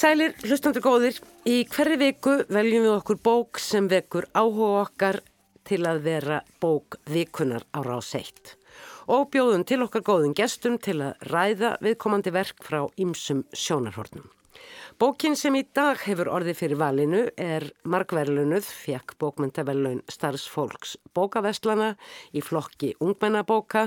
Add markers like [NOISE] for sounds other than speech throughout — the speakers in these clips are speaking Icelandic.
Sælir, hlustandur góðir, í hverju viku veljum við okkur bók sem vekur áhuga okkar til að vera bók vikunar á rás eitt og bjóðum til okkar góðum gestum til að ræða viðkomandi verk frá ýmsum sjónarhornum. Bókin sem í dag hefur orði fyrir valinu er markverlunuð, fekk bókmyndavelun starfsfólks bókavestlana í flokki ungmennabóka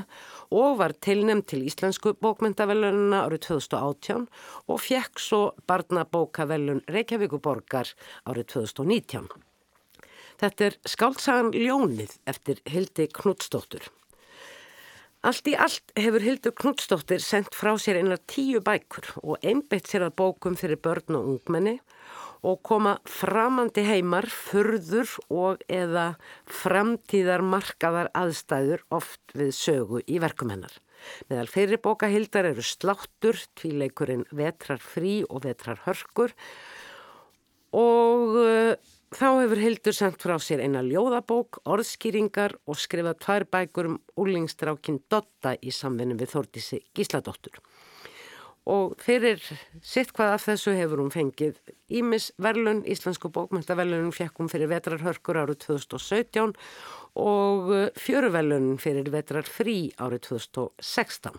og var tilnæmt til íslensku bókmyndavelununa árið 2018 og fekk svo barnabókavelun Reykjavíkuborgar árið 2019. Þetta er skáltsagan Ljónið eftir Hildi Knudstóttur. Allt í allt hefur Hildur Knudstóttir sendt frá sér einar tíu bækur og einbeitt sér að bókum fyrir börn og ungmenni og koma framandi heimar, furður og eða framtíðar markaðar aðstæður oft við sögu í verkum hennar. Meðal fyrir bóka Hildar eru sláttur, tvíleikurinn vetrar frí og vetrar hörkur og Þá hefur Hildur sendt frá sér eina ljóðabók, orðskýringar og skrifað tvær bækur um úlingstrákin Dotta í samvinni við Þordísi Gísladóttur. Og fyrir sitt hvað af þessu hefur hún fengið Ímis Verlun, Íslensku bókmyndaverlunum hún fyrir vetrarhörkur árið 2017 og fjöruverlunum fyrir vetrar frí árið 2016.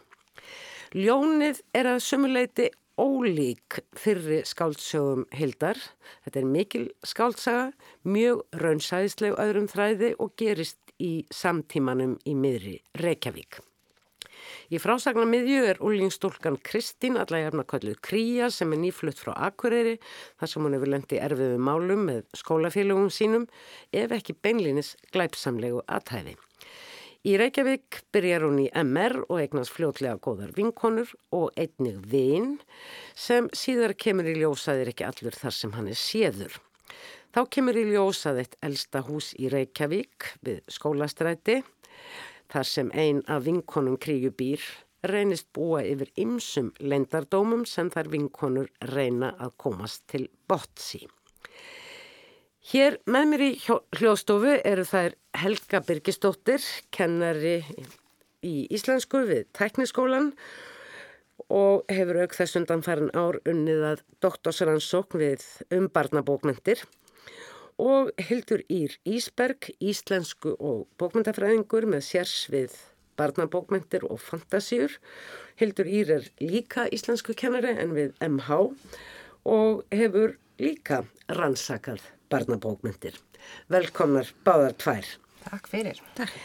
Ljónið er að sumuleiti ólík fyrri skáldsögum Hildar. Þetta er mikil skáltsaga, mjög raunsæðisleg öðrum þræði og gerist í samtímanum í miðri Reykjavík. Í frásagna miðju er úlingstúlkan Kristín, allægjarna kalluð Kríja sem er nýflutt frá Akureyri þar sem hún hefur lendi erfiðu málum með skólafélagum sínum ef ekki beinlinis glæpsamlegu aðtæði. Í Reykjavík byrjar hún í MR og eignast fljótlega góðar vinkonur og einnig vinn sem síðar kemur í ljósaðir ekki allur þar sem hann er séður. Þá kemur í ljósað eitt elsta hús í Reykjavík við skólastræti þar sem ein af vinkonum kríubýr reynist búa yfir ymsum leindardómum sem þær vinkonur reyna að komast til botsi. Hér með mér í hljóðstofu eru þær Helga Birgisdóttir, kennari í Íslensku við Tekniskólan og hefur auk þess undanfærin ár unnið að doktorsrannsókn við umbarnabókmyndir og Hildur Ír Ísberg, íslensku og bókmyndafræðingur með sérs við barnabókmyndir og fantasíur. Hildur Ír er líka íslensku kennari en við MH og hefur líka rannsakað barnabókmyndir. Velkomnar báðar tvær. Takk fyrir. Takk.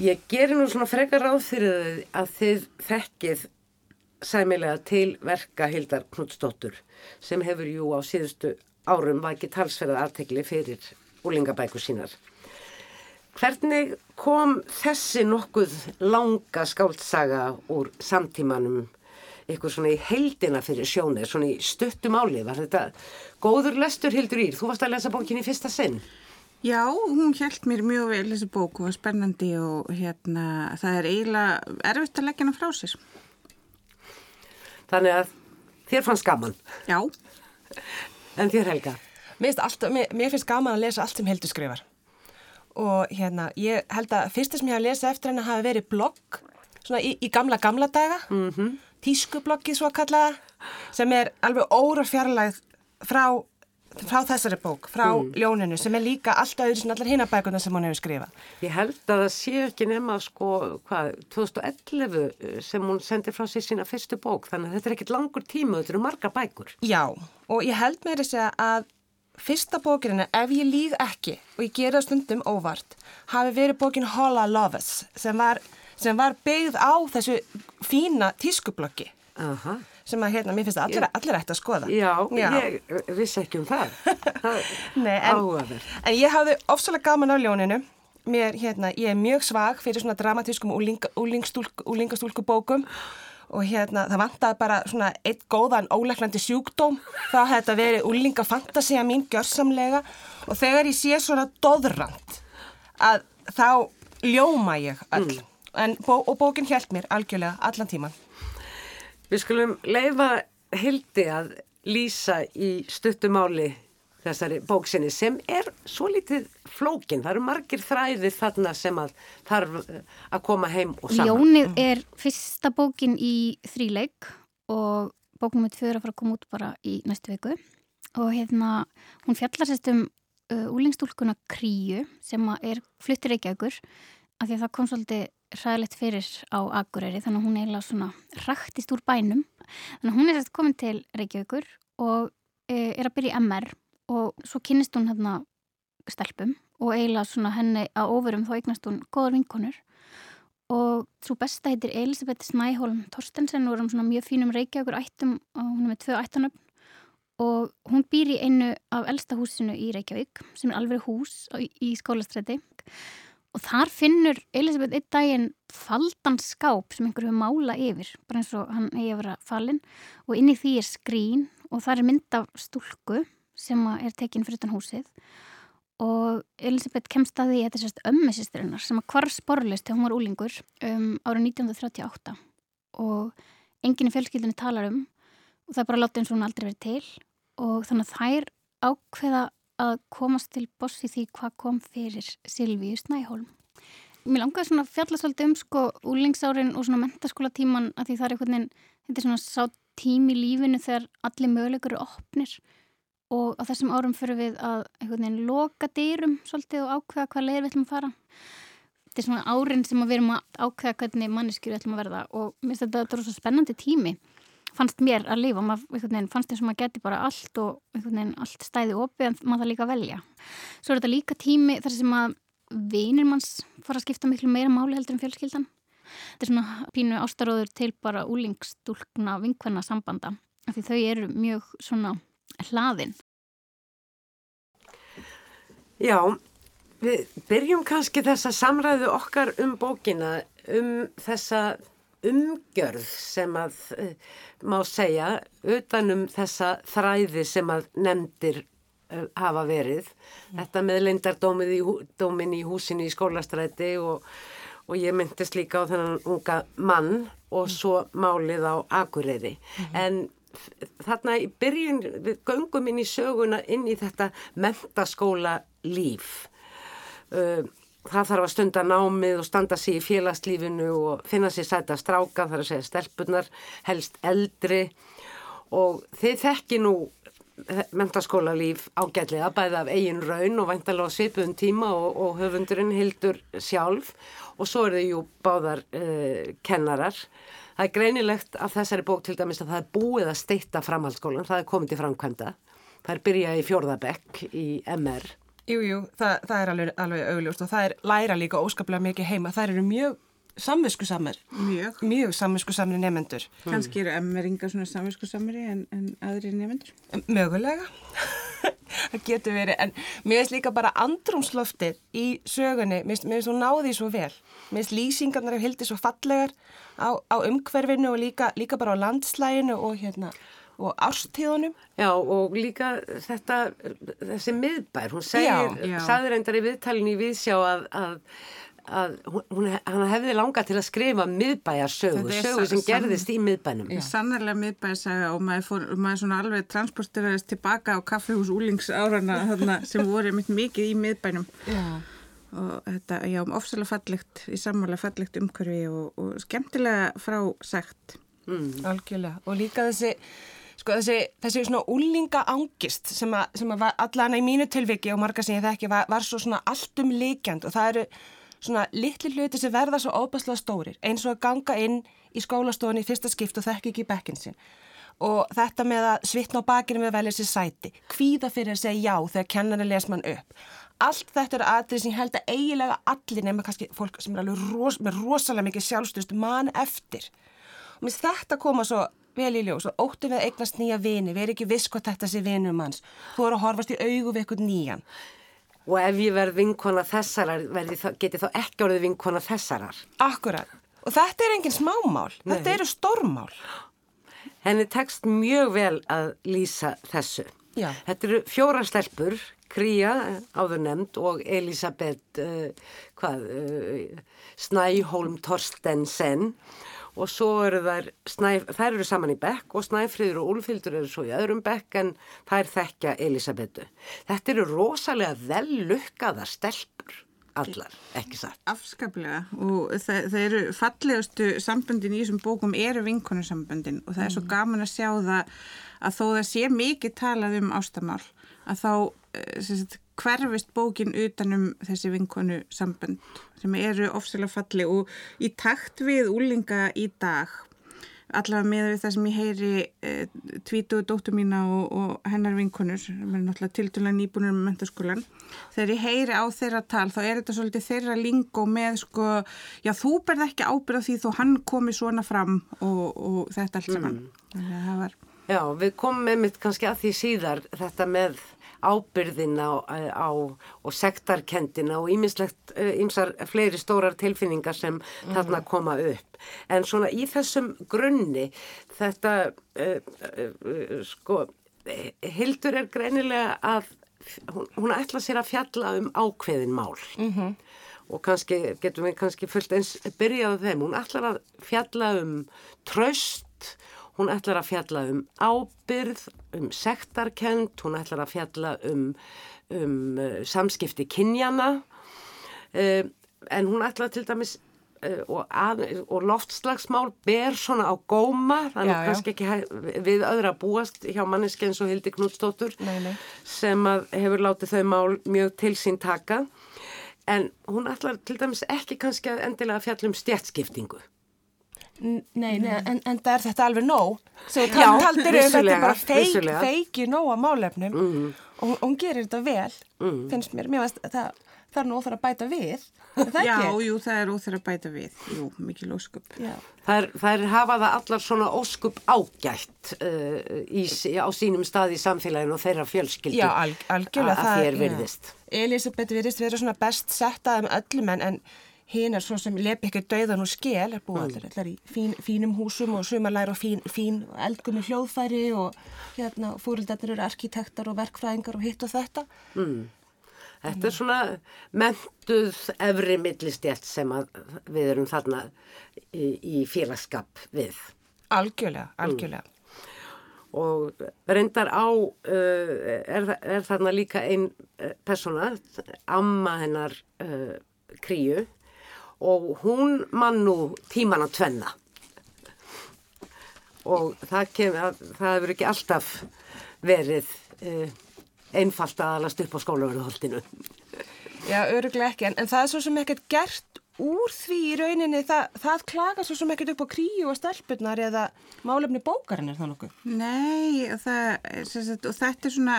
Ég gerir nú svona frekar ráð fyrir að þið þekkið sæmilega til verka Hildar Knudsdóttur sem hefur jú á síðustu árum vakið talsverðað aðtegli fyrir úlingabæku sínar. Hvernig kom þessi nokkuð langa skáltsaga úr samtímanum eitthvað svona í heldina fyrir sjónið, svona í stuttum áli var þetta góður lestur Hildur Ír, þú varst að lesa bókin í fyrsta sinn. Já, hún held mér mjög vel þessi bók og var spennandi og hérna það er eiginlega erfitt að leggja hana frá sér. Þannig að þér fannst gaman. Já. En þér Helga? Mér finnst, alltaf, mér, mér finnst gaman að lesa allt sem Hildur skrifar. Og hérna ég held að fyrsta sem ég hafa lesið eftir henni hafi verið blogg svona í, í gamla gamla daga. Mm -hmm tískublokkið svo kallaða sem er alveg óra fjarlæð frá, frá þessari bók, frá mm. ljóninu sem er líka alltaf sem allar hinabækuna sem hún hefur skrifað. Ég held að það sé ekki nema sko hvað 2011 eh, sem hún sendi frá sér sína fyrstu bók þannig að þetta er ekkit langur tíma, þetta eru marga bækur. Já og ég held með þess að fyrsta bókirina, ef ég líð ekki og ég gera stundum óvart, hafi verið bókin Holla Loves sem var sem var byggð á þessu fína tískublokki Aha. sem að hérna, mér finnst allir, allir ætti að skoða. Já, Já. ég vissi ekki um það, það [LAUGHS] Nei, en, en ég hafði ofsalega gaman á ljóninu. Mér, hérna, ég er mjög svag fyrir svona dramatískum úlingastúlku bókum og hérna það vantaði bara svona eitt góðan óleglandi sjúkdóm. Þá hefði þetta verið úlingafantasía mín gjörsamlega. Og þegar ég sé svona doðrand að þá ljóma ég öll. Mm en, bó, og bókin held mér algjörlega allan tíman. Við skulum leifa Hildi að lýsa í stuttumáli þessari bóksinni sem er svo litið flókin. Það eru margir þræðir þarna sem að þarf eh, að koma heim og saman. Jónið er fyrsta bókin í þríleik og bóknum tvö er að fara að koma út bara í næstu viku og hérna hún fjallar sérst um uh, úlingstúlkuna Kríu sem er fluttir Reykjavíkur af því að það kom svolítið ræðilegt fyrir á Akureyri þannig að hún eiginlega svona rættist úr bænum. Þannig að hún er sérst komin til Reykjavíkur og uh, er að byrja í MR og svo kynist hún hérna stelpum og eiginlega svona henni að ofurum þá eignast hún góðar vinkonur. Og svo besta heitir Elisabeth Snæholm Torstensen og er um svona mjög fínum Reykjavíkur ættum og hún er með tvö ættanöfn og hún býr í einu af elsta húsinu í Reykjavík sem er alveg hús í skólastræti og þar finnur Elisabeth einn daginn faldan skáp sem einhver hefur mála yfir bara eins og hann hefur verið falinn. Og inn í því er skrín og það er mynd af stúlku sem er tekinn fyrir utan húsið. Og Elisabeth kemst að því að þetta er sérst ömmisistrinnar sem að hvar sporlist þegar hún var úlingur um, árið 1938 og enginn í fjölskyldinni talar um og það er bara látið eins og hún aldrei verið til. Og þannig að þær ákveða að komast til bossi því hvað kom fyrir Silvíu Snæholm. Mér langaði svona að fjalla svolítið um sko úlingsárin og svona mentaskóla tíman að því það er einhvern veginn, þetta er svona sá tím í lífinu þegar allir mögulegur eru opnir og á þessum árum fyrir við að einhvern veginn loka dýrum svolítið og ákveða hvað leir við ætlum að fara. Þetta er svona árin sem við erum að ákveða hvernig manneskjur við ætlum að verða og mér finnst þetta að þetta er svo spennandi tími fannst mér að lifa, maður fannst þess að maður geti bara allt og allt stæði opið en maður það líka að velja. Svo er þetta líka tími þar sem að vinir manns fara að skipta miklu meira máli heldur en fjölskyldan. Þetta er svona pínu ástaróður til bara úlingstúlkna vinkvenna sambanda því þau eru mjög svona hlaðin. Já, við byrjum kannski þessa samræðu okkar um bókina, um þessa umgjörð sem að uh, má segja utanum þessa þræði sem að nefndir uh, hafa verið. Mm. Þetta með leindardómið í, í húsinu í skólastræti og, og ég myndist líka á þennan unga mann og mm. svo málið á Akureyri. Mm. En þarna í byrjun, við göngum inn í söguna inn í þetta mentaskóla líf. Uh, það þarf að stunda námið og standa sér í félagslífinu og finna sér sæta stráka, þar að segja stelpunar, helst eldri og þið þekki nú mentaskóla líf ágætlega bæði af eigin raun og væntalega svipuðum tíma og, og höfundurinn hildur sjálf og svo er þau jú báðar uh, kennarar. Það er greinilegt af þessari bók til dæmis að það er búið að steita framhaldsskólan, það er komið til framkvæmda. Það er byrjað í fjórðabekk í MR Jújú, jú, það, það er alveg, alveg augljóst og það er læra líka óskaplega mikið heima. Það eru mjög samviskusamir. Mjög. Mjög samviskusamri nefendur. Kanski eru emmeringar svona samviskusamri en, en aðri nefendur? Mögulega. [LAUGHS] það getur verið. En mér finnst líka bara andrumsloftið í sögunni. Mér finnst hún náði svo vel. Mér finnst lýsingarnar af hildi svo fallegar á, á umhverfinu og líka, líka bara á landslæginu og hérna og árstíðunum. Já og líka þetta, þessi miðbær, hún segir, sagði reyndar í viðtalinu í viðsjá að, að, að hún, hann hefði langa til að skrifa miðbæjarsögu, sögu sem gerðist í miðbænum. Já. Sannarlega miðbæjarsaga og maður, fór, maður svona alveg transporteraðist tilbaka á kaffehús úlingsárarna sem voru mikið í miðbænum. Já og þetta, já, ofsalega fallegt í sammála fallegt umhverfi og, og skemmtilega frá sagt mm. Algjörlega, og líka þessi sko þessi, þessi svona úlinga ángist sem að, sem að allan í mínu tilviki og marga sem ég þekki var, var svo svona alltum líkjand og það eru svona litli hluti sem verða svo óbærslega stórir eins og að ganga inn í skólastofni í fyrsta skipt og þekki ekki bekkinsinn og þetta með að svitna á bakinu með að velja sér sæti, hvíða fyrir að segja já þegar kennarna les mann upp. Allt þetta eru aðrið sem ég held að eiginlega allir nema kannski fólk sem er alveg ros, með rosalega mikið sjálfstyrst mann eftir. Og mér þetta koma svo vel í ljós og óttu við að eignast nýja vini, erum ekki viss hvað þetta sé vinum hans, þú eru að horfast í augu við eitthvað nýjan. Og ef ég verð vinkona þessarar, geti þá ekki orðið vinkona þessarar. Akkurat, og þetta er enginn smámál, Nei. þetta eru stormál. Henni tekst mjög vel að lýsa þessu. Já. Þetta eru fjóra stelpur, Kría áður nefnd og Elisabeth uh, hvað, uh, Snæholm Torstensen og svo eru þær, snæf, þær eru saman í bekk og Snæfríður og Úlfildur eru svo í öðrum bekk en þær þekkja Elisabetu. Þetta eru rosalega vel lukkaða stelpur allar, ekki satt. Afskaplega og það, það eru fallegustu samböndin í þessum bókum eru vinkonusamböndin og það er svo Mm. gaman að sjá það að þó það sé mikið talað um ástamál að þá eh, sem sagt, hverfist bókin utanum þessi vinkonu sambönd sem eru ofsalega falli og í takt við úlinga í dag allavega með við það sem ég heyri e, tvítuðu dóttur mína og, og hennar vinkonur, sem er náttúrulega tildulega nýbúinur með mentaskólan, þegar ég heyri á þeirra tal þá er þetta svolítið þeirra lingó með sko, já þú berð ekki ábyrð á því þó hann komi svona fram og, og þetta allt saman. Að það var Já, við komum með mitt kannski að því síðar þetta með ábyrðina á, á, og sektarkendina og ímislegt ymsar fleiri stórar tilfinningar sem þarna koma upp. En svona í þessum grunni þetta, uh, uh, sko, Hildur er greinilega að hún, hún ætla sér að fjalla um ákveðin mál. -hmm. Og kannski getum við kannski fullt eins byrjaðu þeim. Hún ætlar að fjalla um tröst Hún ætlar að fjalla um ábyrð, um sektarkend, hún ætlar að fjalla um, um uh, samskipti kynjana uh, en hún ætlar til dæmis uh, og, að, og loftslagsmál ber svona á góma, þannig já. kannski ekki við öðra búast hjá manneski eins og Hildi Knútsdóttur sem að hefur látið þau mál mjög til sín taka en hún ætlar til dæmis ekki kannski að endilega fjalla um stjætskiptingu. Nei, nei, en, en það er þetta alveg nóg. Svo taldir þetta er vissulega, bara feik, feiki nóg af málefnum og hún, gerir þetta vel, finnst mér. Mér veist, það, það er nú óþar að bæta við. Er það Já, jú, það er óþur að bæta við jú, mikil ósköp Já. Það er hafa það allar svona óskup ágætt uh, í, á sínum stað í samfélaginu og þeirra fjölskyldu Já, alg, algjörlega. að það- þér virðist. Elisabeth virðist vera svona best settað um öllum en, en hinn er svo sem lepi ekki dauðan og skel er búið allir, allir í fín, fínum húsum og sumarlæri og fín, fín eldgumi hljóðfæri og hérna fóröldarnir eru arkitektar og verkfræðingar og hitt og þetta. Þetta er svona mentuð efri millistjætt sem við erum þarna í, í félagskap við. Algjörlega, algjörlega. Og reyndar á, uh, er, er þarna líka ein uh, persóna, amma hennar uh, kríu og hún mann nú tíman að tvenna. Og það, það hefur ekki alltaf verið uh, einfalt að alast upp á skólaverðuholtinu. Já, öruglega ekki, en, en það er svo sem ekkert gert úr því í rauninni, það, það klagar svo sem ekkert upp á kríu og stelpunnar eða málefni bókarinnar þá nokkuð. Nei, það, sagt, og þetta er svona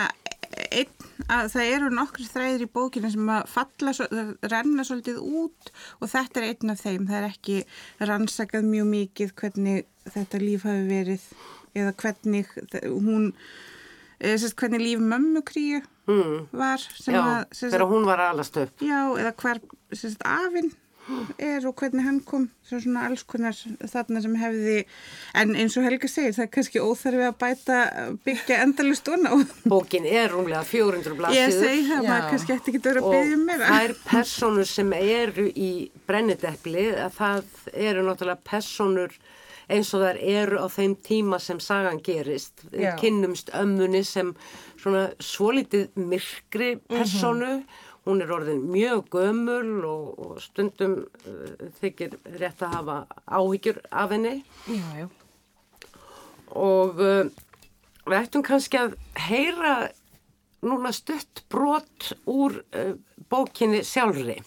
einn, að það eru nokkru þræðir í bókinu sem að falla, renna svolítið út og þetta er einn af þeim. Það er ekki rannsakað mjög mikið hvernig þetta líf hafi verið eða hvernig hún, sagt, hvernig líf mömmu kríu Mm. var. sem Já, að, sem þegar hún var alast upp. Já, eða hver sagt, afinn er og hvernig hann kom svo svona alls konar þarna sem hefði en eins og Helga segir það er kannski óþarfi að bæta byggja endalust og ná Bókin er rúmlega 400 ég blaðsíður segi það, Já. maður kannski eftir ekki að vera að og byggja um meira þær personur sem eru í brennidepli, að það eru náttúrulega personur eins og þær eru á þeim tíma sem sagan gerist. Við Já. kynnumst ömmunni sem svona svolítið myrkri personu. Hún er orðin mjög gömul og, og stundum uh, þykir rétt að hafa áhyggjur af henni. Já, já. og uh, við ættum kannski að heyra núna stutt brot úr uh, bókinni sjálfri.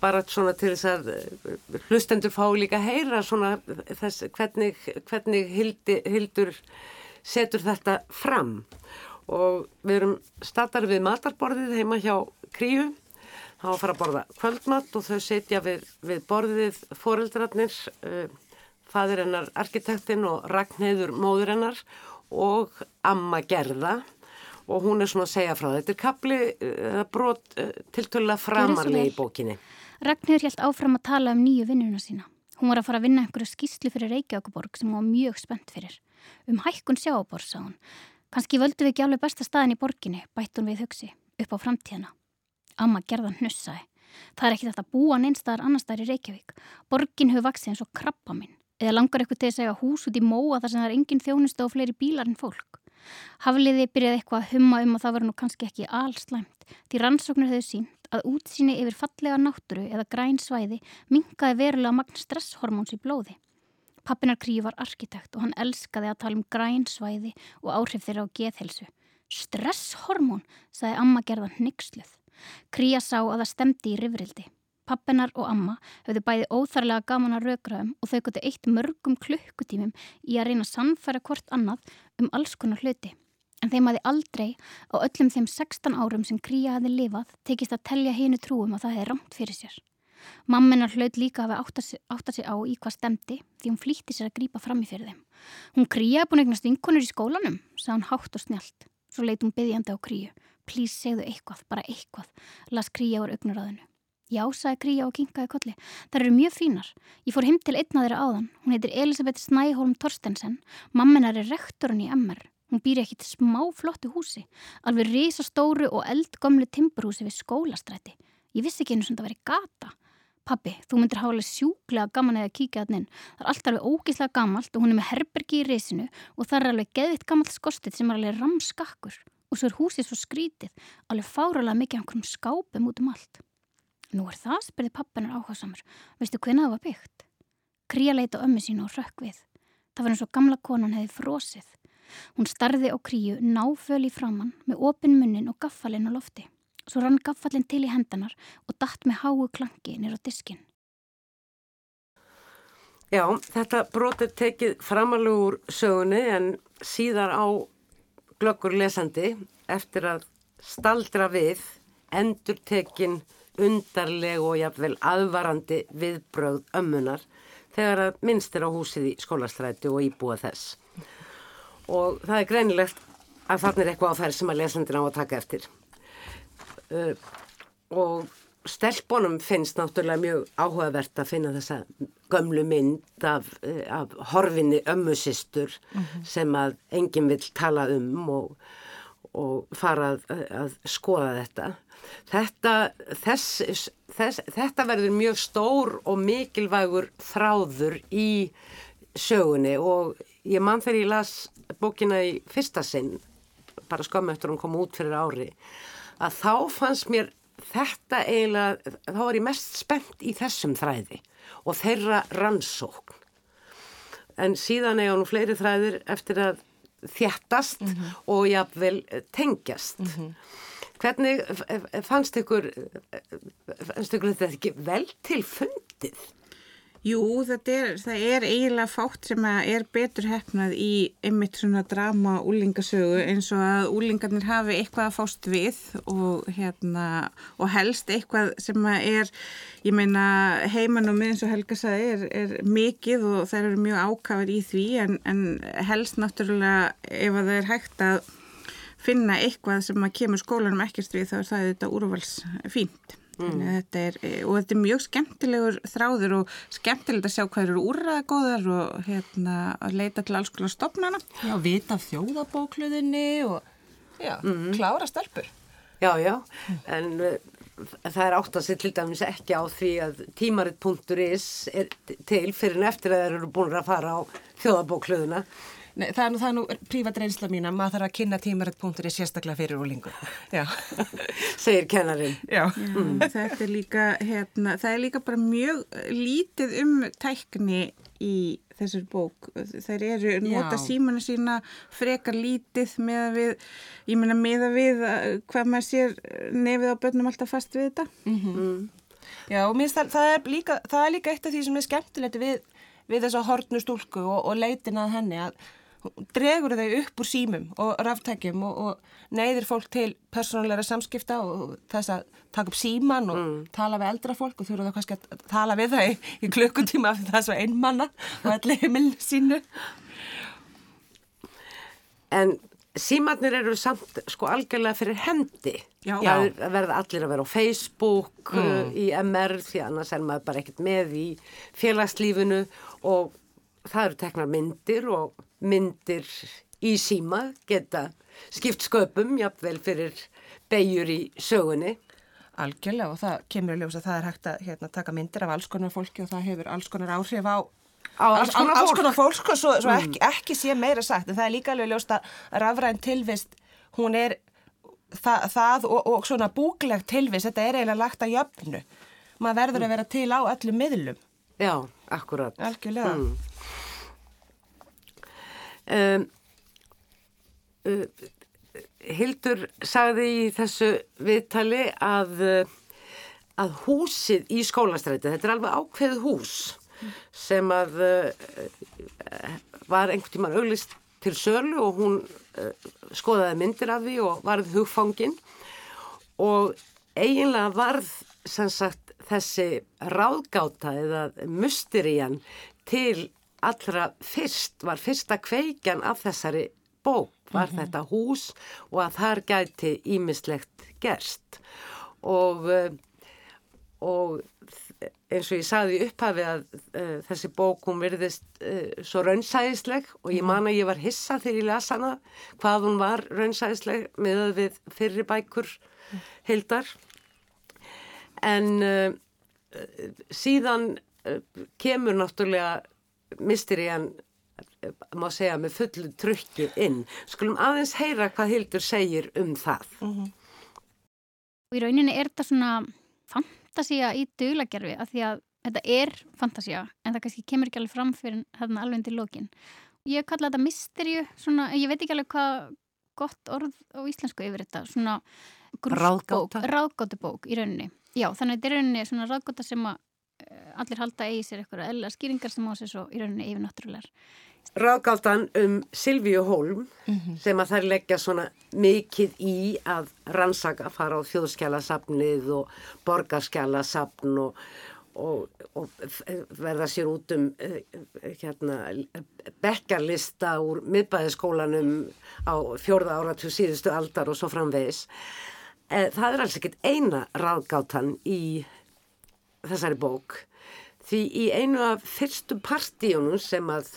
Bara svona til þess að hlustendur fá líka að heyra svona þess hvernig, hvernig hildi, Hildur setur þetta fram og við erum statar við matarborðið heima hjá Kríu þá að fara að borða kvöldmatt og þau setja við, við borðið foreldrarnir uh, fadir hennar arkitektinn og Ragnheiður móður hennar og amma Gerða og hún er svona að segja frá þetta er kapli uh, brot uh, tiltölulega framarlega í bókinni Ragnhildur hjælt áfram að tala um nýju vinnuna sína. Hún var að fara að vinna einhverju skýslu fyrir Reykjavíkuborg sem hún var mjög spennt fyrir. Um hækkun sjáabor, sá hún. Kanski völdum við ekki alveg besta staðin í borginni, bætt hún við hugsi, upp á framtíðina. Amma gerðan hnussaði. Það er ekki þetta að búa neinstaðar annar staðar í Reykjavík. Borgin hefur vaksið eins og krabba minn. Eða langar eitthvað til að segja hús út í móa þar sem það er engin þjónustu og fleiri bílar en fólk. Hafliði byrjaði eitthvað að humma um að það var nú kannski ekki allslæmt því rannsóknir hefðu sínt að útsýni yfir fallega nátturu eða græn svæði minkaði verulega magn stresshormóns í blóði. Pappinar Kríu var arkitekt og hann elskaði að tala um græn svæði og áhrif þeirra á geðhelsu. Stresshormón, sagði amma gerðan nixluð. Kría sá að það stemdi í rifrildi. Pappinar og amma höfðu bæði óþarlega gaman að raugraðum og þau gotið eitt mörgum klukkutímum í að reyna að sannfæra hvort annað um alls konar hluti. En þeim hafi aldrei á öllum þeim 16 árum sem Kría hafi lifað tekist að telja hinu trúum að það hefði ramt fyrir sér. Mamminar hlaut líka að átta sig, átta sig á í hvað stemdi því hún flýtti sér að grípa fram í fyrir þeim. Hún Kría er búin eignast vinkonur í skólanum, sað hún hátt og snjált. Svo leit hún byggjandi á Kríu. Plís segðu eitthvað, bara eitthvað, las Kría úr augnaráðinu. Já, sagði Kría og kinkaði kolli. Það eru mjög fínar. Ég fór heim til einna þeirra áðan. Hún heitir Elisabeth Snæholm Torstensen. Mamminar er rektorinn í MR. Hún býr ekki til smá flottu húsi, alveg risastóru og eldgömlu timburhúsi við skólastræti. Ég vissi ekki einu sem það væri gata. Pappi, þú myndir hálega sjúklega gaman eða kíkja hann inn. Það er alltaf alveg ógíslega gamalt og hún er með herbergi í risinu og það er alveg geðvitt gamalt skostið sem er alveg ramskakkur. Og svo er húsið svo skrítið, alveg fáralega mikið einhverjum skápum út um allt. Nú er það, spurði pappinar áhásamur. Veistu hvernig það var byggt? Kría leita ömmu sínu og rökk við. Það var eins og gamla konan hefði frosið. Hún starði á kríu náföl í framann með opin munnin og gaffalinn á lofti. Svo rann gaffalinn til í hendanar og datt með háu klangi nýra diskin. Já, þetta brot er tekið framalega úr sögunni en síðar á glöggur lesandi eftir að staldra við endur tekin undarleg og jafnvel aðvarandi viðbröð ömmunar þegar að minnst er á húsið í skólastræti og íbúa þess. Og það er greinilegt að þarna er eitthvað á þær sem að lesandina á að taka eftir. Uh, og stelpunum finnst náttúrulega mjög áhugavert að finna þessa gömlu mynd af, af horfinni ömmusistur mm -hmm. sem að enginn vil tala um og, og fara að, að skoða þetta. Þetta, þess, þess, þetta verður mjög stór og mikilvægur þráður í sögunni og ég mann þegar ég las bókina í fyrsta sinn, bara skömmu eftir hún kom út fyrir ári, að þá fannst mér þetta eiginlega, þá var ég mest spennt í þessum þræði og þeirra rannsókn. En síðan eiga nú fleiri þræðir eftir að þjættast mm -hmm. og jáfnvel tengjast. Mm -hmm. Hvernig fannst ykkur, fannst ykkur þetta ekki vel til fundið? Jú, er, það er eiginlega fátt sem er betur hefnað í einmitt svona drama úlingasögu eins og að úlingarnir hafi eitthvað að fást við og, hérna, og helst eitthvað sem er, ég meina heimann og minn eins og Helga sagði er, er mikið og það eru mjög ákafar í því en, en helst náttúrulega ef að það er hægt að finna eitthvað sem að kemur skólanum ekkert við þá er það þetta úrvals fínt. Mm. Þetta er, og þetta er mjög skemmtilegur þráður og skemmtilegt að sjá hvað eru úrraðagóðar og hérna að leita til alls konar stopnana. Já, vita þjóðabókluðinni og já, mm. klára stelpur. Já, já, en uh, það er átt að sér til dæmis ekki á því að tímaritt.is er til fyrir en eftir að þeir eru búin að fara á þjóðabókluðuna. Nei, það er nú, það er nú prívat reynsla mín að maður þarf að kynna tímarætt.er sérstaklega fyrir úlingur. [LAUGHS] Segir kennarin. Já. Mm. Þetta er líka, hérna, það er líka bara mjög lítið um tækni í þessar bók. Þeir eru nota símanu sína frekar lítið með að við, ég meina með að við hvað maður sér nefið á börnum alltaf fast við þetta. Mm -hmm. mm. Já, og minnst það, það, er líka, það er líka eitt af því sem er skemmtilegt við, við þessa hortnu stúlku og, og leitin að henni að dregur þau upp úr símum og ráftækjum og, og neyðir fólk til persónulegra samskipta og þess að taka upp síman og mm. tala við eldra fólk og eru þá kannski að tala við þau í klukkutíma af það svo einmanna og allir heimilinu sínu. En símannir eru samt sko algjörlega fyrir hendi. Já. Já, það verða allir að vera á Facebook, mm. uh, í MR, því annars er maður bara ekkert með í félagslífinu og það eru teknar myndir og myndir í síma geta skipt sköpum jafnvel fyrir beigjur í sögunni. Algjörlega og það kemur að ljósa að það er hægt að hérna, taka myndir af alls konar fólki og það hefur alls konar áhrif á alls konar fólk, alls konar fólk og svo, svo mm. ekki, ekki sé meira sagt en það er líka alveg ljóst að rafræn tilvist hún er það, það og, og svona búklegt tilvis, þetta er eiginlega lagt að jöfnu. Maður verður að vera til á öllum miðlum. Já, akkurat. Algjörlega. Mm. Um, uh, Hildur sagði í þessu viðtali að, uh, að húsið í skólastræti, þetta er alveg ákveð hús sem að uh, var einhvern tíman auglist til sölu og hún uh, skoðaði myndir af því og varð hugfangin og eiginlega varð sem sagt þessi ráðgáta eða musterían til allra fyrst var fyrsta kveikjan af þessari bók. Var mm -hmm. þetta hús og að þar gæti ímislegt gerst. Og, uh, og eins og ég saði upphafi að uh, þessi bók hún verðist uh, svo raunsæðisleg og ég man að ég var hissa þegar ég lasa hana hvað hún var raunsæðisleg með við fyrri bækur hildar en uh, síðan kemur náttúrulega misterían má segja með fullu trykki inn. Skulum aðeins heyra hvað Hildur segir um það. Mm -hmm. Í rauninni er þetta svona fantasía í duglagerfi af því að þetta er fantasía en það kannski kemur ekki alveg fram fyrir þarna alveg til lokin. Ég kalla þetta misteríu, svona, ég veit ekki alveg hvað gott orð á íslensku yfir þetta, svona ráðgátubók í rauninni. Já, þannig að þetta er rauninni svona ráðgáta sem að allir halda eigi sér eitthvað eða skýringar sem á sér svo í rauninni yfir náttúrulegar. Ráðgáttan um Silvíu Holm mm -hmm. sem að þær leggja svona mikið í að rannsaka fara á þjóðskjálasafnið og borgarskjálasafn og, og, og verða sér út um hérna, bekkarlista úr miðbæðiskólanum á fjórða áratu síðustu aldar og svo framvegis. Það er alls ekkit eina ráðgáttan í þessari bók því í einu af fyrstu partíunum sem að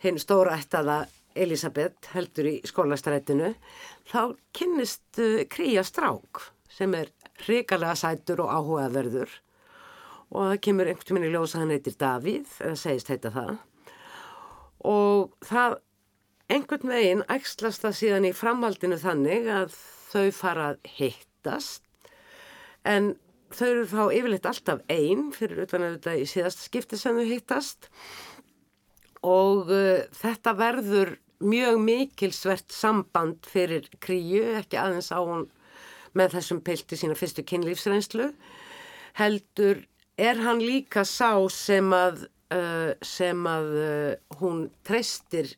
hinn stóra ættaða Elisabeth heldur í skólastrætinu þá kynnist uh, Kríja Strák sem er hrikalega sætur og áhugaverður og það kemur einhvern veginn í ljósa hann heitir Davíð eða segist heita það. Og það einhvern veginn ægslast það síðan í framhaldinu þannig að þau fara að hittast. En þau eru þá yfirleitt alltaf einn fyrir utan að þetta í síðasta skipti sem þau hittast. Og uh, þetta verður mjög mikilsvert samband fyrir kríu, ekki aðeins á hún með þessum pilti sína fyrstu kynlífsreynslu heldur er hann líka sá sem að, uh, sem að uh, hún treystir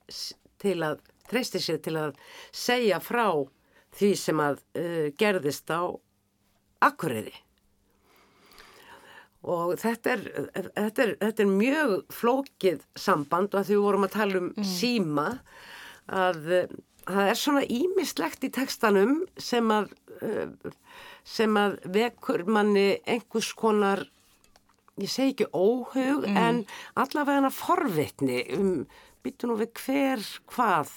til að treystir sér til að segja frá því sem að uh, gerðist á Akureyri og þetta er, þetta er, þetta er mjög flókið samband og að því við vorum að tala um mm. síma að það er svona ímislegt í tekstanum sem að sem að vekur manni einhvers konar ég segi ekki óhug mm. en allavega hana forvitni um byttu nú við hver hvað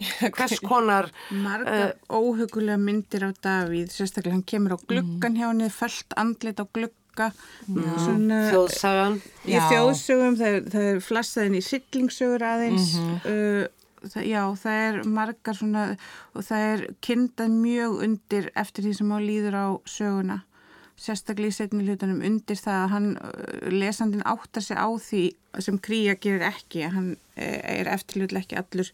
[LAUGHS] hvers konar margar uh, óhugulega myndir á Davíð. Sérstaklega hann kemur á gluggan hjá henni föllt andlit á glugg bóka svona, þjóðsagan. í já. þjóðsögum, það er, það er flassaðin í syllingsögur aðeins. Mm -hmm. uh, það, já, það er margar svona og það er kynnað mjög undir eftir því sem á líður á söguna. Sérstaklega í setni hlutunum undir það að hann lesandin áttar sig á því sem Kríja gerir ekki hann er eftirlulega ekki allur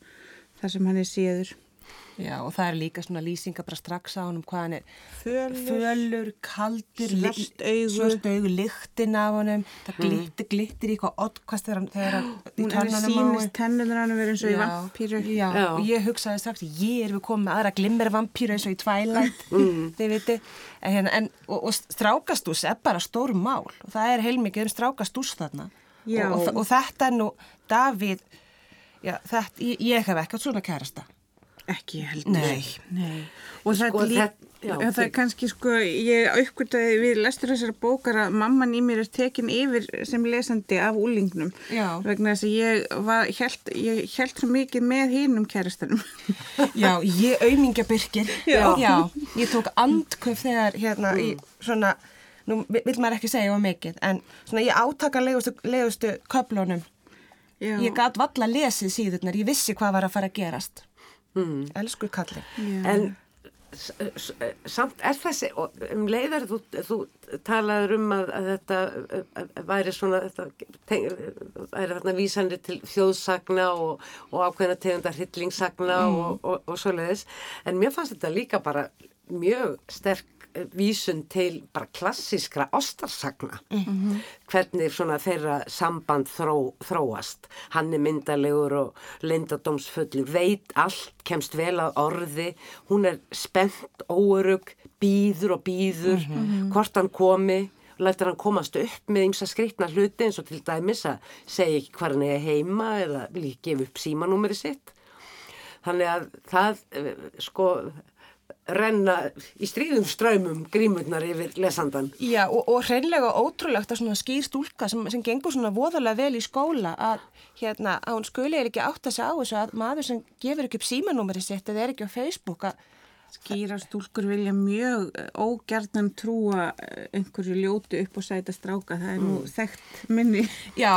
þar sem hann er síður Já og það er líka svona lýsinga bara strax á hann um hvað hann er fölur, fölur kaldur, svart augur, lyktin af hann það glittir, glittir í hvað oddkast þegar hann þegar hún er sínist tennunar hann að vera eins og í vampýru Já, já. og ég hugsaði strax ég er við komið aðra glimmervampýru eins og í Twilight [LAUGHS] mm. þið viti en, hérna, en, og, og strákastús er bara stór mál. Og það er heilmikið um strákastús þarna. Og, og, og þetta er nú Davíð já, þetta, ég, ég hef ekkert svona kærasta Ekki heldur. Nei. Nei. Og sko, það, lí... það, já, það er kannski sko, ég aukvitaði við lestur þessara bókar að mamman í mér er tekin yfir sem lesandi af úlingnum. Já. Vegna þess að ég var, held, ég held svo mikið með hínum kærastanum. [LAUGHS] Já, ég auðmingja byrkir. Já. Já, ég tók andköf þegar hérna mm. í svona, nú vil maður ekki segja á mikið, en svona ég átaka legustu, legustu köplunum. Já. Ég gæt valla lesið síðurnar, ég vissi hvað var að fara að gerast. Mm. Elsku kalli. Yeah. En samt er þessi, um leiðar þú, þú talaður um að, að þetta væri svona, þetta teng, væri þarna vísanir til þjóðsagna og, og ákveðna tegundar hryllingssagna mm. og, og, og svoleiðis, en mér fannst þetta líka bara mjög sterk vísun til bara klassískra ostarsagna mm -hmm. hvernig svona þeirra samband þró, þróast. Hann er myndalegur og lindadómsfullu veit allt, kemst vel að orði. Hún er spennt, óörug býður og býður mm -hmm. hvort hann komi lættir hann komast upp með ymsa skriktna hluti eins og til dæmis að segja ekki hvað hann er heima eða vil ekki gefa upp símanúmeri sitt. Þannig að það eh, sko renna í stríðum ströymum grímurnar yfir lesandan. Já og, og hreinlega ótrúlegt að svona skýr stúlka sem, sem gengur svona voðalega vel í skóla að, hérna, að hún skuli er ekki átt að segja á þessu að maður sem gefur ekki upp símanúmeri sitt eða er ekki á Facebook að Skýra stúlkur vilja mjög eh, ógjarnan trúa eh, einhverju ljótu upp og sæta stráka, það er nú mm. þekkt minni. Já,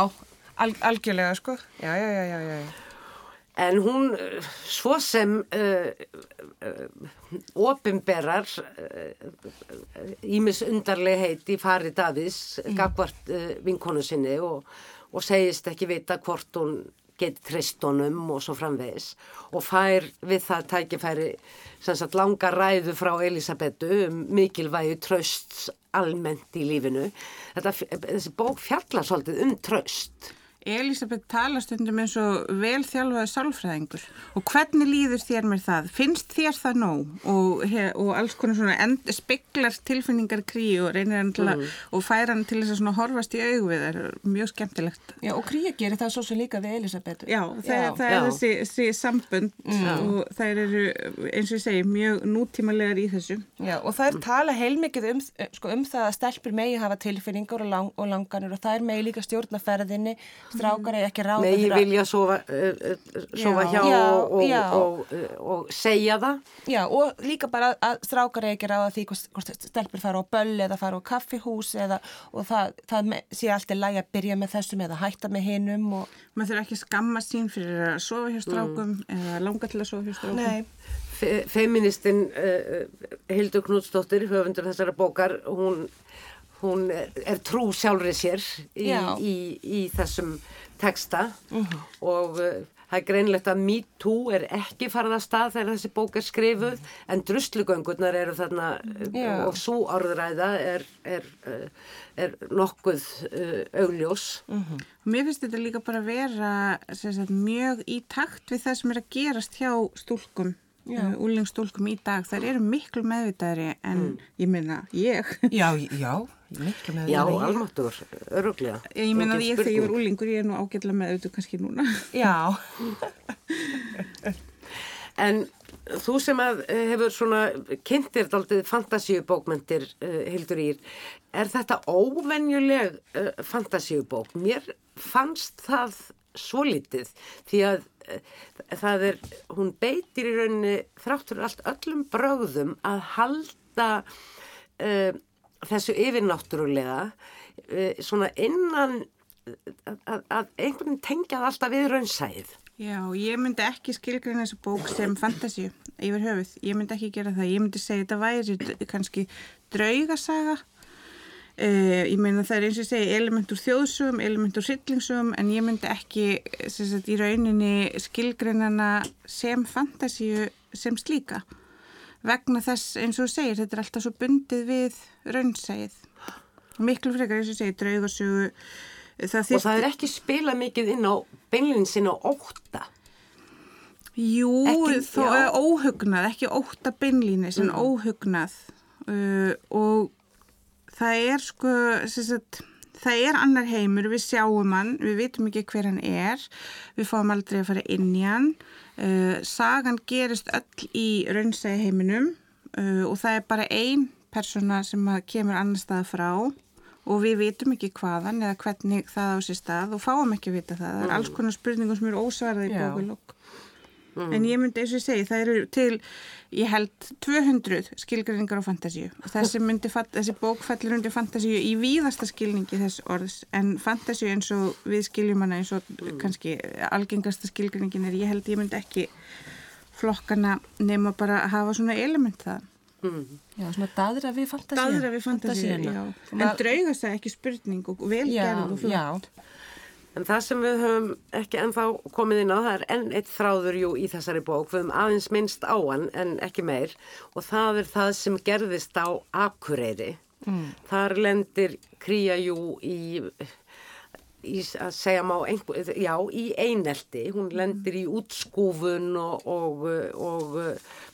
al algjörlega sko, já, já, já, já, já. En hún svo sem uh, uh, opimberar ímis uh, undarlega heit í fari Davís mm. gagvart vinkonu sinni og, og segist ekki vita hvort hún geti tristunum og svo framvegis og fær við það tækifæri sagt, langa ræðu frá Elisabetu um mikilvægi tröst almennt í lífinu. Þetta, þessi bók fjallar svolítið um tröst Elisabeth tala stundum eins og velþjálfaði sálfræðingur og hvernig líður þér með það? Finnst þér það nóg og, og alls konar svona end, speklar tilfinningar kríu og reynir hann til að mm. og færa hann til þess að horfast í augu við það er mjög skemmtilegt. Já og kríu gerir það svo sem líka við Elisabeth. Já það, Já. það er Já. þessi, þessi sambund mm. og það eru eins og ég segi mjög nútímalegar í þessu. Já og það er tala heilmikið um, sko, um það að stelpur megi hafa tilfinningar og, lang, og langanur og það er megi líka stjórnaferðinni strákar er ekki ráða Megi vilja sofa, uh, sofa hjá já, og, já. Og, og, og segja það Já og líka bara að strákar er ekki ráða því hvort stelpur fara á böll eða fara á kaffihús eða, og það, það sé alltaf læg að byrja með þessum eða hætta með hinnum maður þurfa ekki skamma sín fyrir að sofa hjá strákum mm. eða langa til að sofa hjá strákum Nei Fe Feministin uh, Hildur Knútsdóttir, höfundur þessara bókar hún hún er trú sjálfrið sér í, í, í þessum teksta uh -huh. og uh, það er greinlegt að Me Too er ekki farað að stað þegar þessi bók er skrifuð en druslugöngurnar eru þarna Já. og svo orðræða er, er, uh, er nokkuð uh, augljós. -huh. Mhm. Mér finnst þetta líka bara að vera sagt, mjög í takt við það sem er að gerast hjá stúlkum úlingstúlkum í dag, þær eru miklu meðvitaðri en mm. ég minna ég. Já, já miklu með Já, almatur, öruglega Ég meina að ég þegar ég var úlingur ég er nú ágætla með auðvitað kannski núna Já [LAUGHS] En þú sem að eh, hefur svona kynntir daldið fantasíubókmyndir uh, Hildur Ír, er þetta óvenjuleg uh, fantasíubók? Mér fannst það svo litið því að uh, það er, hún beitir í rauninni þráttur allt öllum bröðum að halda þessu yfirnáttúrulega eh, svona innan að, að einhvern tengjað alltaf við raunsæð. Já, ég myndi ekki skilgreina þessu bók sem fantasíu yfir höfuð, ég myndi ekki gera það. Ég myndi segja þetta væri kannski draugasaga uh, ég meina það er eins og ég segi element úr þjóðsum, element úr syllingsum en ég myndi ekki sagt, í rauninni skilgreinana sem fantasíu sem slíka. Vegna þess eins og þú segir þetta er alltaf svo bundið við raunsæð miklu frekar eins og segir draugasögu það og það er ekki spila mikið inn á beinlinsinn á óta Jú, ekki, þó er óhugnað ekki óta beinlinnis en mm. óhugnað. Uh, og það er sko sagt, það er annar heimur, við sjáum hann við vitum ekki hver hann er við fáum aldrei að fara inn í hann Uh, sagan gerist öll í raunsæði heiminum uh, og það er bara ein persóna sem kemur annar stað frá og við vitum ekki hvaðan eða hvernig það á sér stað og fáum ekki að vita það. Það er alls konar spurningum sem eru ósvarðið í bókulokk. Mm. En ég myndi eins og ég segi, það eru til, ég held, 200 skilgrinningar á fantasíu og þessi, myndi, þessi bók fellur undir fantasíu í víðasta skilningi þess orðs en fantasíu eins og við skiljum hana eins og mm. kannski algengasta skilgrinningin er, ég held ég myndi ekki flokkana nema bara að hafa svona element það. Já, svona daðra við fantasíuna. Daðra við fantasíuna, já. En draugast það ekki spurning og velgerð og flott. Já, En það sem við höfum ekki ennþá komið inn á, það er enn eitt þráður jú í þessari bók, við höfum aðeins minnst á hann en ekki meir. Og það er það sem gerðist á Akureyri. Mm. Þar lendir Kría jú í, í að segja má, einhver, já, í einelti, hún lendir í útskúfun og, og, og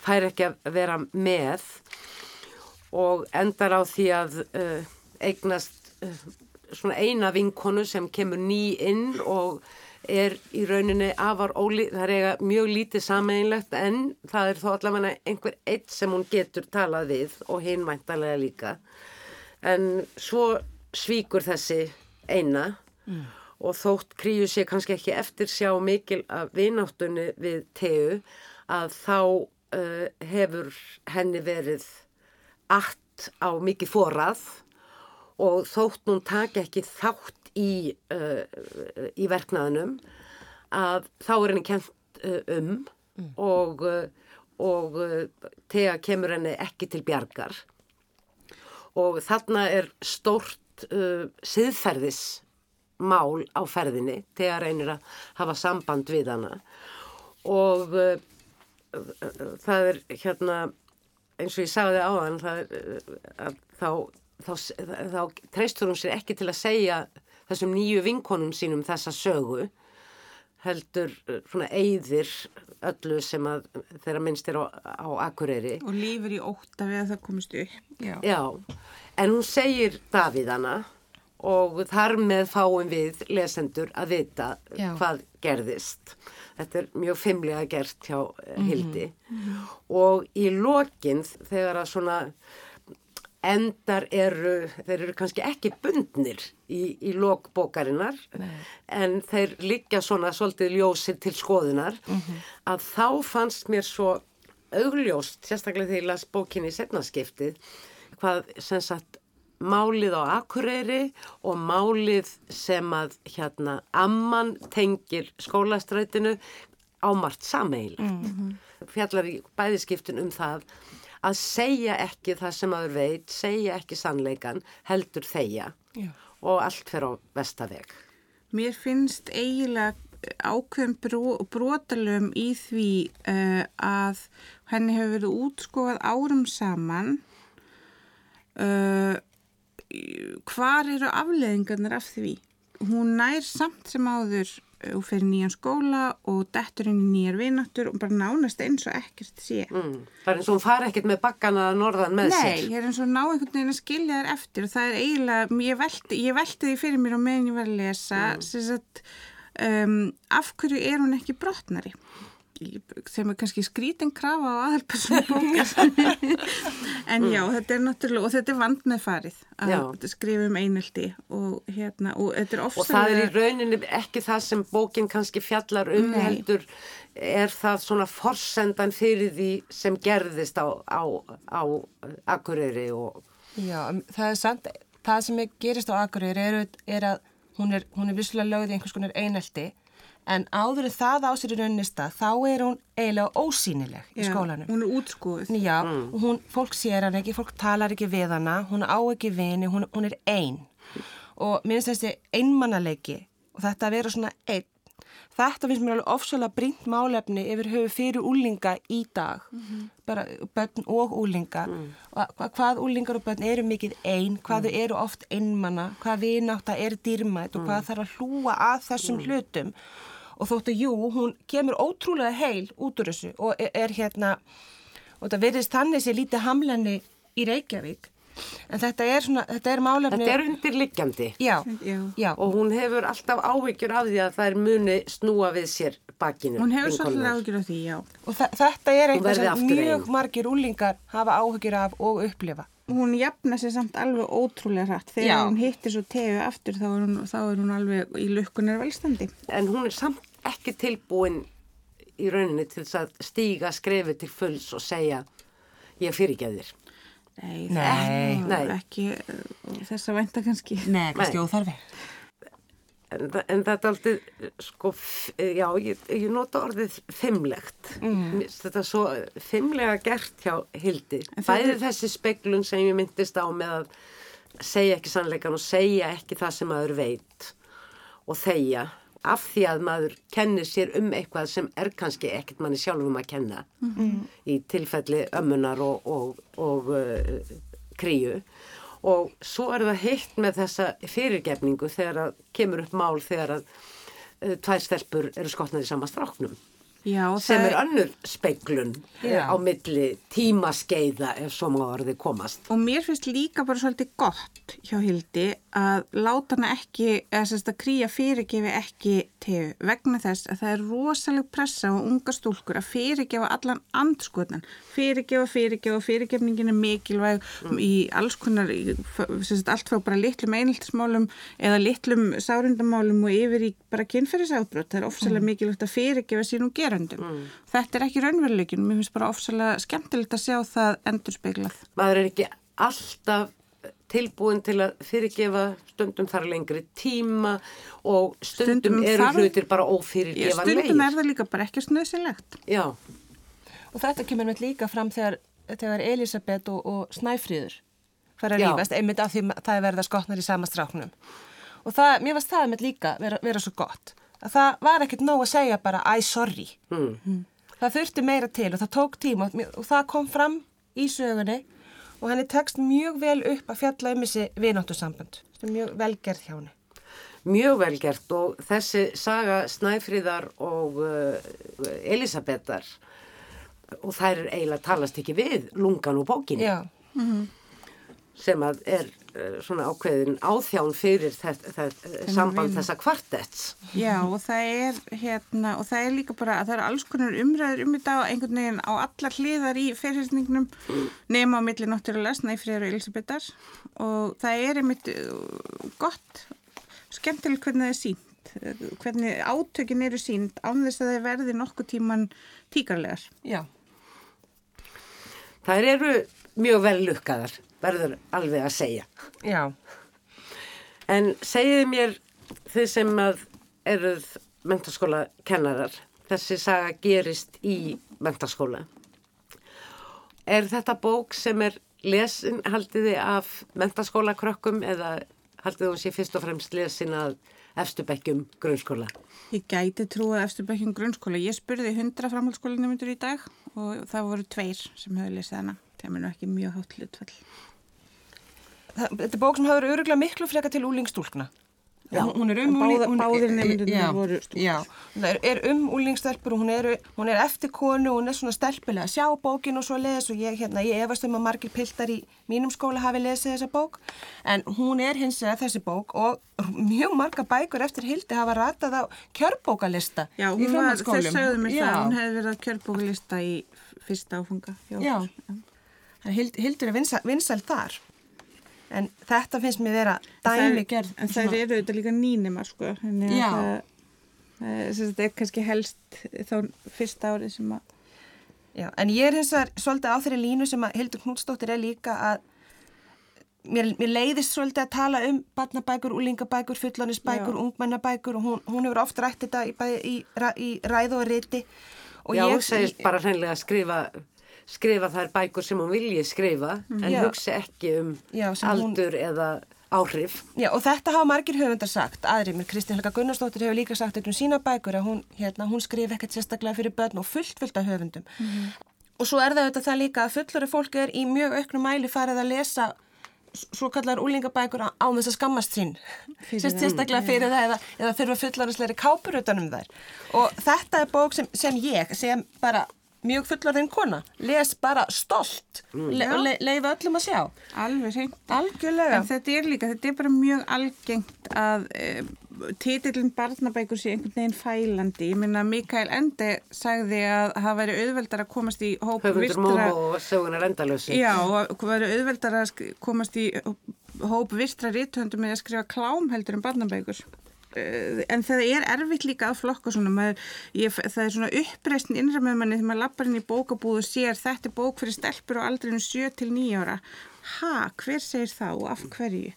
fær ekki að vera með. Og endar á því að uh, eignast uh, svona eina vinkonu sem kemur ný inn og er í rauninni afar ólí, það er eiga mjög lítið sameinlegt en það er þó allavega einhver eitt sem hún getur talað við og hinn mæntalega líka. En svo svíkur þessi eina mm. og þótt kríu sé kannski ekki eftir sjá mikil af vináttunni við tegu að þá uh, hefur henni verið allt á mikið forað og þótt hún taki ekki þátt í, uh, í verknaðinum að þá er henni kent uh, um mm. og, og tega kemur henni ekki til bjargar. Og þarna er stórt uh, siðferðismál á ferðinni. Tega reynir að hafa samband við hana. Og uh, það er hérna eins og ég sagði á hann það er að þá þá, þá treystur hún sér ekki til að segja þessum nýju vinkonum sínum þessa sögu heldur eh, svona eyðir öllu sem að þeirra minnst er á, á Akureyri. Og lífur í óta við að það komist upp. Já. Já, en hún segir Davíðana og þar með fáum við lesendur að vita Já. hvað gerðist. Þetta er mjög fimmlega gert hjá eh, Hildi mm -hmm. og í lokinn þegar að svona endar eru, þeir eru kannski ekki bundnir í, í lokbókarinnar en þeir liggja svona svolítið ljósir til skoðunar mm -hmm. að þá fannst mér svo augljóst, sérstaklega þegar ég las bókinni í setnaskiptið, hvað sem sagt málið á Akureyri og málið sem að hérna amman tengir skólastrætinu ámart sameilegt. Mm -hmm. Fjallar í bæðiskiptin um það að segja ekki það sem aður veit, segja ekki sannleikan, heldur þeia Já. og allt fer á vestaveg. Mér finnst eiginlega ákveðum bró, brotalum í því uh, að henni hefur verið útskofað árum saman uh, hvar eru afleðingarnir af því? Hún nær samt sem áður og fyrir nýjan skóla og dettur inn í nýjar vinattur og bara nánast eins og ekkert sé. Mm. Það er eins og hún fari ekkert með bakkana norðan með Nei, sér. Nei, ég er eins og ná einhvern veginn að skilja þér eftir og það er eiginlega, ég velti, ég velti því fyrir mér og meðan ég var að lesa, mm. að, um, af hverju er hún ekki brotnari? Sem er kannski skrítin krafa á aðalpersonu bókar [LAUGHS] en já, þetta er náttúrulega og þetta er vand með farið að skrifa um einelti og hérna og þetta er ofsalega og það er í rauninni ekki það sem bókin kannski fjallar um Nei. heldur er það svona forsendan fyrir því sem gerðist á, á, á Akureyri og Já, það er sant það sem gerist á Akureyri er, er að hún er, hún er visslega lögð í einhvers konar einelti en áður en það á sér í raunista þá er hún eiginlega ósýnileg í Já, skólanum. Hún er útskúið. Já, mm. hún, fólk sér hann ekki, fólk talar ekki við hana, hún á ekki vini, hún, hún er einn og minnst þessi einmannalegi og þetta að vera svona einn Þetta finnst mér alveg ofsalega brínt málefni yfir höfu fyrir úlinga í dag, mm -hmm. bara börn og úlinga. Mm. Og hvað úlingar og börn eru mikið einn, hvað þau mm. eru oft einmanna, hvað viðnátt er dýrmætt og hvað mm. þarf að hlúa að þessum mm. hlutum og þóttu, jú, hún kemur ótrúlega heil út úr þessu og er, er hérna, og það verðist þannig sé lítið hamlenni í Reykjavík, en þetta er svona, þetta er málefni... Þetta er undirliggjandi. Já, já, já. Og hún hefur alltaf áhyggjur af því að það er muni snúa við sér bakinu. Hún hefur svolítið áhyggjur af því, já. Og þetta er eitthvað sem mjög margir úlingar hafa áhyggjur af og upplifa hún jafna sér samt alveg ótrúlega hrætt þegar Já. hún hittir svo tegu aftur þá er, hún, þá er hún alveg í lukkunar velstandi en hún er samt ekki tilbúin í rauninni til að stíga skrefi til fulls og segja ég fyrir ekki að þér Nei, Nei. Nei. ekki þess að vænta kannski Nei, kannski óþarfi En, en þetta er aldrei, sko, f- já, ég, ég nota orðið fimmlegt. Mm. Þetta er svo fimmlega gert hjá Hildi. Bæði þessi speglun sem ég myndist á með að segja ekki sannleikan og segja ekki það sem maður veit og þegja af því að maður kennir sér um eitthvað sem er kannski ekkert manni sjálfum að kenna í tilfelli ömmunar og, og, og uh, kríu. Og svo er það heitt með þessa fyrirgefningu þegar að kemur upp mál þegar að uh, tvær stelpur eru skotnar í sama stráknum Já, og sem er önnur speiklun Já. á milli tímaskeiða ef svo má orðið komast. Og mér finnst líka bara svolítið gott hjá Hildi að láta hana ekki, eða sérst að kríja fyrirgefi ekki tegu vegna þess að það er rosaleg pressa á unga stúlkur að fyrirgefa allan andskotan. Fyrirgefa, fyrirgefa, fyrirgefningin er mikilvæg í alls konar, sérst allt frá bara litlum einhiltismálum eða litlum sárundamálum og yfir í bara kynferðisábrot. Það er ofsalega mikilvægt að fyrirgefa sínum gerundum. Þetta er ekki raunveruleikin, mér finnst bara ofsalega skemmtilegt að sjá það endurspeglað. maður er ekki alltaf tilbúin til að fyrirgefa stundum þar lengri tíma og stundum, Stundum eru hlutir bara ófyrirgefa stundum er það líka bara ekki snöðsilegt. Já, Og þetta kemur með líka fram þegar, þegar Elisabeth og, og Snæfríður fara að Já. rífast, einmitt af því það er verið að skotnar í sama stráknum. Og það, mér varst það einmitt líka vera, vera svo gott. Að það var ekkert nóg að segja bara, æ, sorry. mm. Það þurfti meira til og það tók tíma og, og það kom fram í sögunni og henni tekst mjög vel upp að fjalla um þessi vináttusambönd. Þetta er mjög velgerð hjá henni. mjög vel gert og þessi saga Snæfríðar og uh, Elisabetar og þær er eiginlega talast ekki við lungan og bókinu Já, sem að er svona ákveðin áþján fyrir þetta, þetta, samband þessa kvartets. Já, og það er hérna, og það er líka bara að það er alls konar umræður um þetta og einhvern veginn á allar hliðar í fyrirhysningnum nema á milli náttúrulega Snæfriðar og Elisabethar og það er einmitt uh, gott, skemmtilegt hvernig það er sínt, uh, hvernig átökin eru sínt án þess að það verði nokkuð tíman tíkarlegar. já. Þær eru mjög vel lukkaðar, verður alveg að segja. Já, En segiði mér þið sem að eruð mentaskóla kennarar, þessi saga gerist í mentaskóla. Er þetta bók sem er lesin, haldiði af mentaskóla krökkum eða haldiði hún sé fyrst og fremst lesin að efstubekkjum grunnskóla? Ég gæti trúið eftir bekkjum grunnskóla. Ég spurði 100 framhaldsskólanemundur í dag og það voru tveir sem höfðu lesið hana. Er nú ekki mjög hátt hlutfall. þetta er bók sem verið öruglega miklu freka til úlingstúlkna. Já, hún, er um báða- úling- hún- já. Já, er, er um úlingstelpur og hún er, hún er eftir konu og hún er svona stelpilega að sjá bókin og svo les og ég, hérna, ég efast um að margir piltar í mínum skóla hafi lesið þessa bók en hún er hins vegar þessi bók og mjög marga bækur eftir hildi hafa ratað á kjörbókalista Já, í þau framhaldsskólum. sögðu mér Já. það, hún hefði verið að kjörbókulista í fyrsta áfunga. Já, þannig Hildur er vinsæl, vinsæl þar en þetta finnst mér vera dæmi gerð En það eru auðvitað líka nýnimar, sko. þannig að. Það, það, er- sem sagt, kannski helst þá fyrsta árið sem að Já, en ég er hins vegar svolítið á þeirri línu sem að Hildur Knútsdóttir er líka að mér, mér leiðist svolítið að tala um barnabækur, úlingabækur, fullanisbækur, Já. ungmennabækur og hún, hún hefur oft rætt þetta í, bæði í, í, ræð og riti og Já, ég hún segist bara hreinlega að skrifa, skrifa þær bækur sem hún vilji skrifa en Já. hugsi ekki um Já, sem hún- aldur eða áhrif. Já, og þetta hafa margir höfundar sagt, aðrir, mér Kristín Helga Gunnarsdóttir hefur líka sagt eitthvað um sína bækur að hún, hérna, hún skrif ekkert sérstaklega fyrir börn og fullt fullt af höfundum. Og svo er það auðvitað það líka að fullori fólk er í mjög auknum mæli farið að lesa svo kallar úlingabækur á þess að skammast sín. Sérst sérstaklega fyrir það eða, eða þurfa fullorðisleiri kápur utanum þær. Og þetta er bók sem, sem ég, sem bara mjög fullorðin kona, les bara stolt le, og le, leifa öllum að sjá. alveg hreint. Algjörlega. En þetta er líka, þetta er bara mjög algengt að e, titillin barnabækur sé einhvern veginn fælandi. Ég minna Mikael Ende sagði að það væri auðveldar að komast í hóp Höfundur vistra- Mómo og sögunar endalösi. Já, og það væri auðveldar að komast í hóp vistra rítuhöndum með að skrifa klám heldur en barnabækur. Eh, En það er erfitt líka að flokka svona, maður, ég, það er svona uppreisn innra með manni þegar maður lappar inn í bókabúð og sér þetta er bók fyrir stelpur á aldrinu 7 til 9 ára. Ha, hver segir það og af hverju?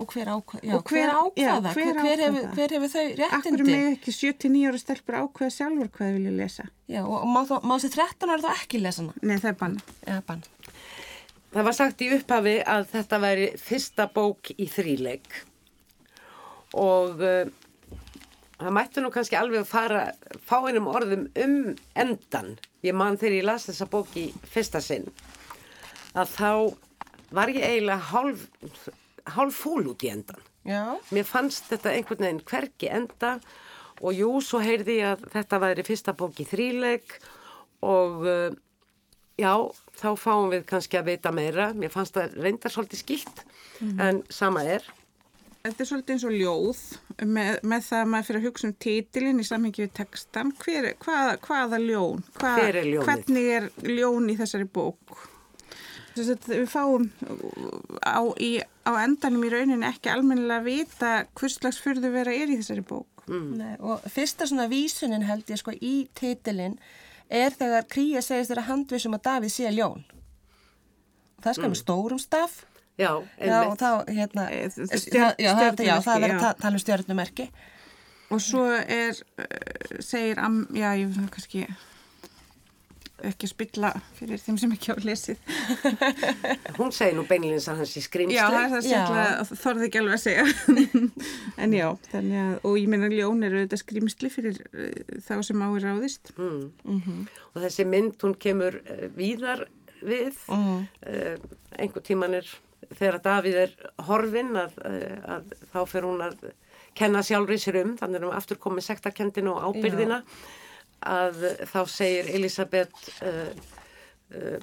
Og hver ákvað, já, Og hver- hver ákvað já, hver Hver, hver, hefur, hefur þau Akkur réttindi? með ekki 79 ára stelpur ákveða sjálfur hvað þau vilja lesa. Já, og má, þá- má sér 13 ára þá ekki lesa hana? Nei, það er bann. Já, bann. Það var sagt í upphafi að þetta væri fyrsta bók í þríleik og uh, það mættu nú kannski alveg að fara fáinum orðum um endan. Ég man þegar ég las þessa bók í fyrsta sinn að þá var ég eiginlega hálf, hálf fúl út í endan. Já. Mér fannst þetta einhvern veginn hverki enda og jú, svo heyrði ég að þetta væri fyrsta bók í þríleik og uh, já, þá fáum við kannski að vita meira. Mér fannst það reyndar svolítið skilt, en sama er. Þetta er svolítið eins og ljóð með, með það að maður fyrir að hugsa um títilinn í samhengi við textan. Hver, hvaða, hvaða ljón? Hva, Hver er ljónið? Hvernig er ljón í þessari bók? Þess að við fáum á, í, á endanum í rauninni ekki almennilega að vita hvers slags fyrðu vera er í þessari bók. Nei, og fyrsta svona vísunin held ég sko í titilinn er þegar Kría segist þeirra handvisum að Davíð sé ljón. Það skal með stórum staf. Já, Já, og þá, hérna, Eh, já, stjörn- já, það, er stjörnumerki, að tala um stjörnumerki. Og svo er, uh, segir, am, já, ég vil kannski ekki spilla fyrir þeim sem ekki á lesið. [LAUGHS] Hún segir nú beinilins að hans í skrimsli. Já, það er sérlega, þorði ekki alveg að segja. [LAUGHS] en já, þannig að, og ég meina ljón eru þetta skrýmsli fyrir þá sem á er ráðist. Mm. Og þessi mynd, hún kemur víðar við. Mm. Uh, einhver tíman er, þegar Davíð er horfinn, að, uh, að þá fer hún að kenna sjálfri sér um, þannig að hún aftur komið sektarkendinu og ábyrðina, að uh, þá segir Elisabeth, uh, uh,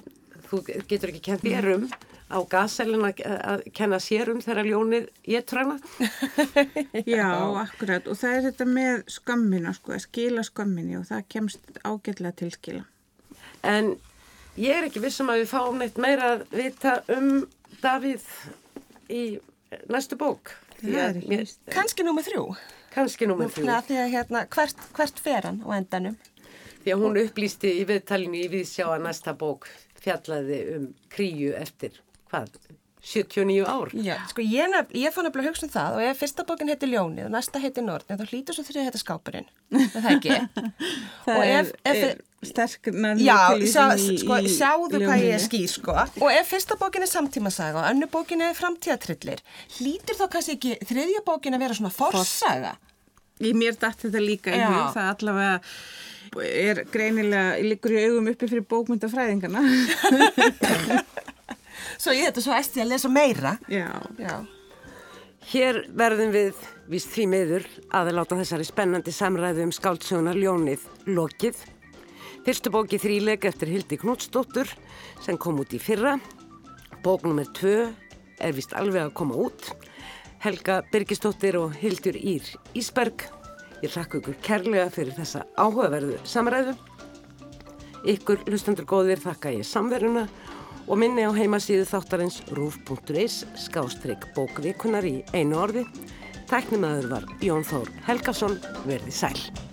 þú getur ekki kent þér um á gaselin að, að kenna sér um þegar ljónið getur hana. [LAUGHS] Já, akkurat, og það er þetta með skömmina, sko, að skila skömminni og það kemst ágætlega til skila. En ég er ekki vissum að við fáum neitt meira að vita um Davíð í næstu bók. Er. Kannski númer þrjú. Kannski númer þrjú. Að því að hérna, hvert, hvert fer hann á endanum? Því að hún upplýsti í viðtalinu í viðsjá að næsta bók fjallaði um kríu eftir, hvað, 79 ár. Já, sko ég, nef, ég fann að hugsa um það og ef fyrsta bókin heitir Ljónið og næsta heitir Nortnið þá hlýtur svo þrjið að heita Skápurinn. Er Það ekki. [LAUGHS] Það Og er, ef- ef- er sterk nærmur Já, tilvísun sjá, í- sko, sjáðu hvað ég er skýr, sko. Og ef fyrsta bókin er samtímasaga og önnu bókin er framtíðatrillir, hlýtur þá kannski ekki þriðja bókin að vera svona forsaga? Í mér dætt þetta líka í hug, það allavega er greinilega, liggur í augum uppi fyrir bókmyndafræðingana. [LAUGHS] Svo ég þetta svo æsti að lesa meira. Já. Já. Hér verðum við, víst því miður, að láta þessari spennandi samræðu um skáldsögunar Ljónið lokið. Fyrstu bóki þríleik eftir Hildi Knútsdóttur sem kom út í fyrra. Bók nr. 2 er vist alveg að koma út. Helga Birgisdóttir og Hildur Ír Ísberg. Ég hlakka ykkur kærlega fyrir þessa áhugaverðu samræðu. Ykkur hlustendur góðir þakka ég samveruna og minni á heimasíðu þáttarins rúf.is skástrygg bókvikunar í einu orði. Tæknimaður var Jón Þór Helgason, verði sæl.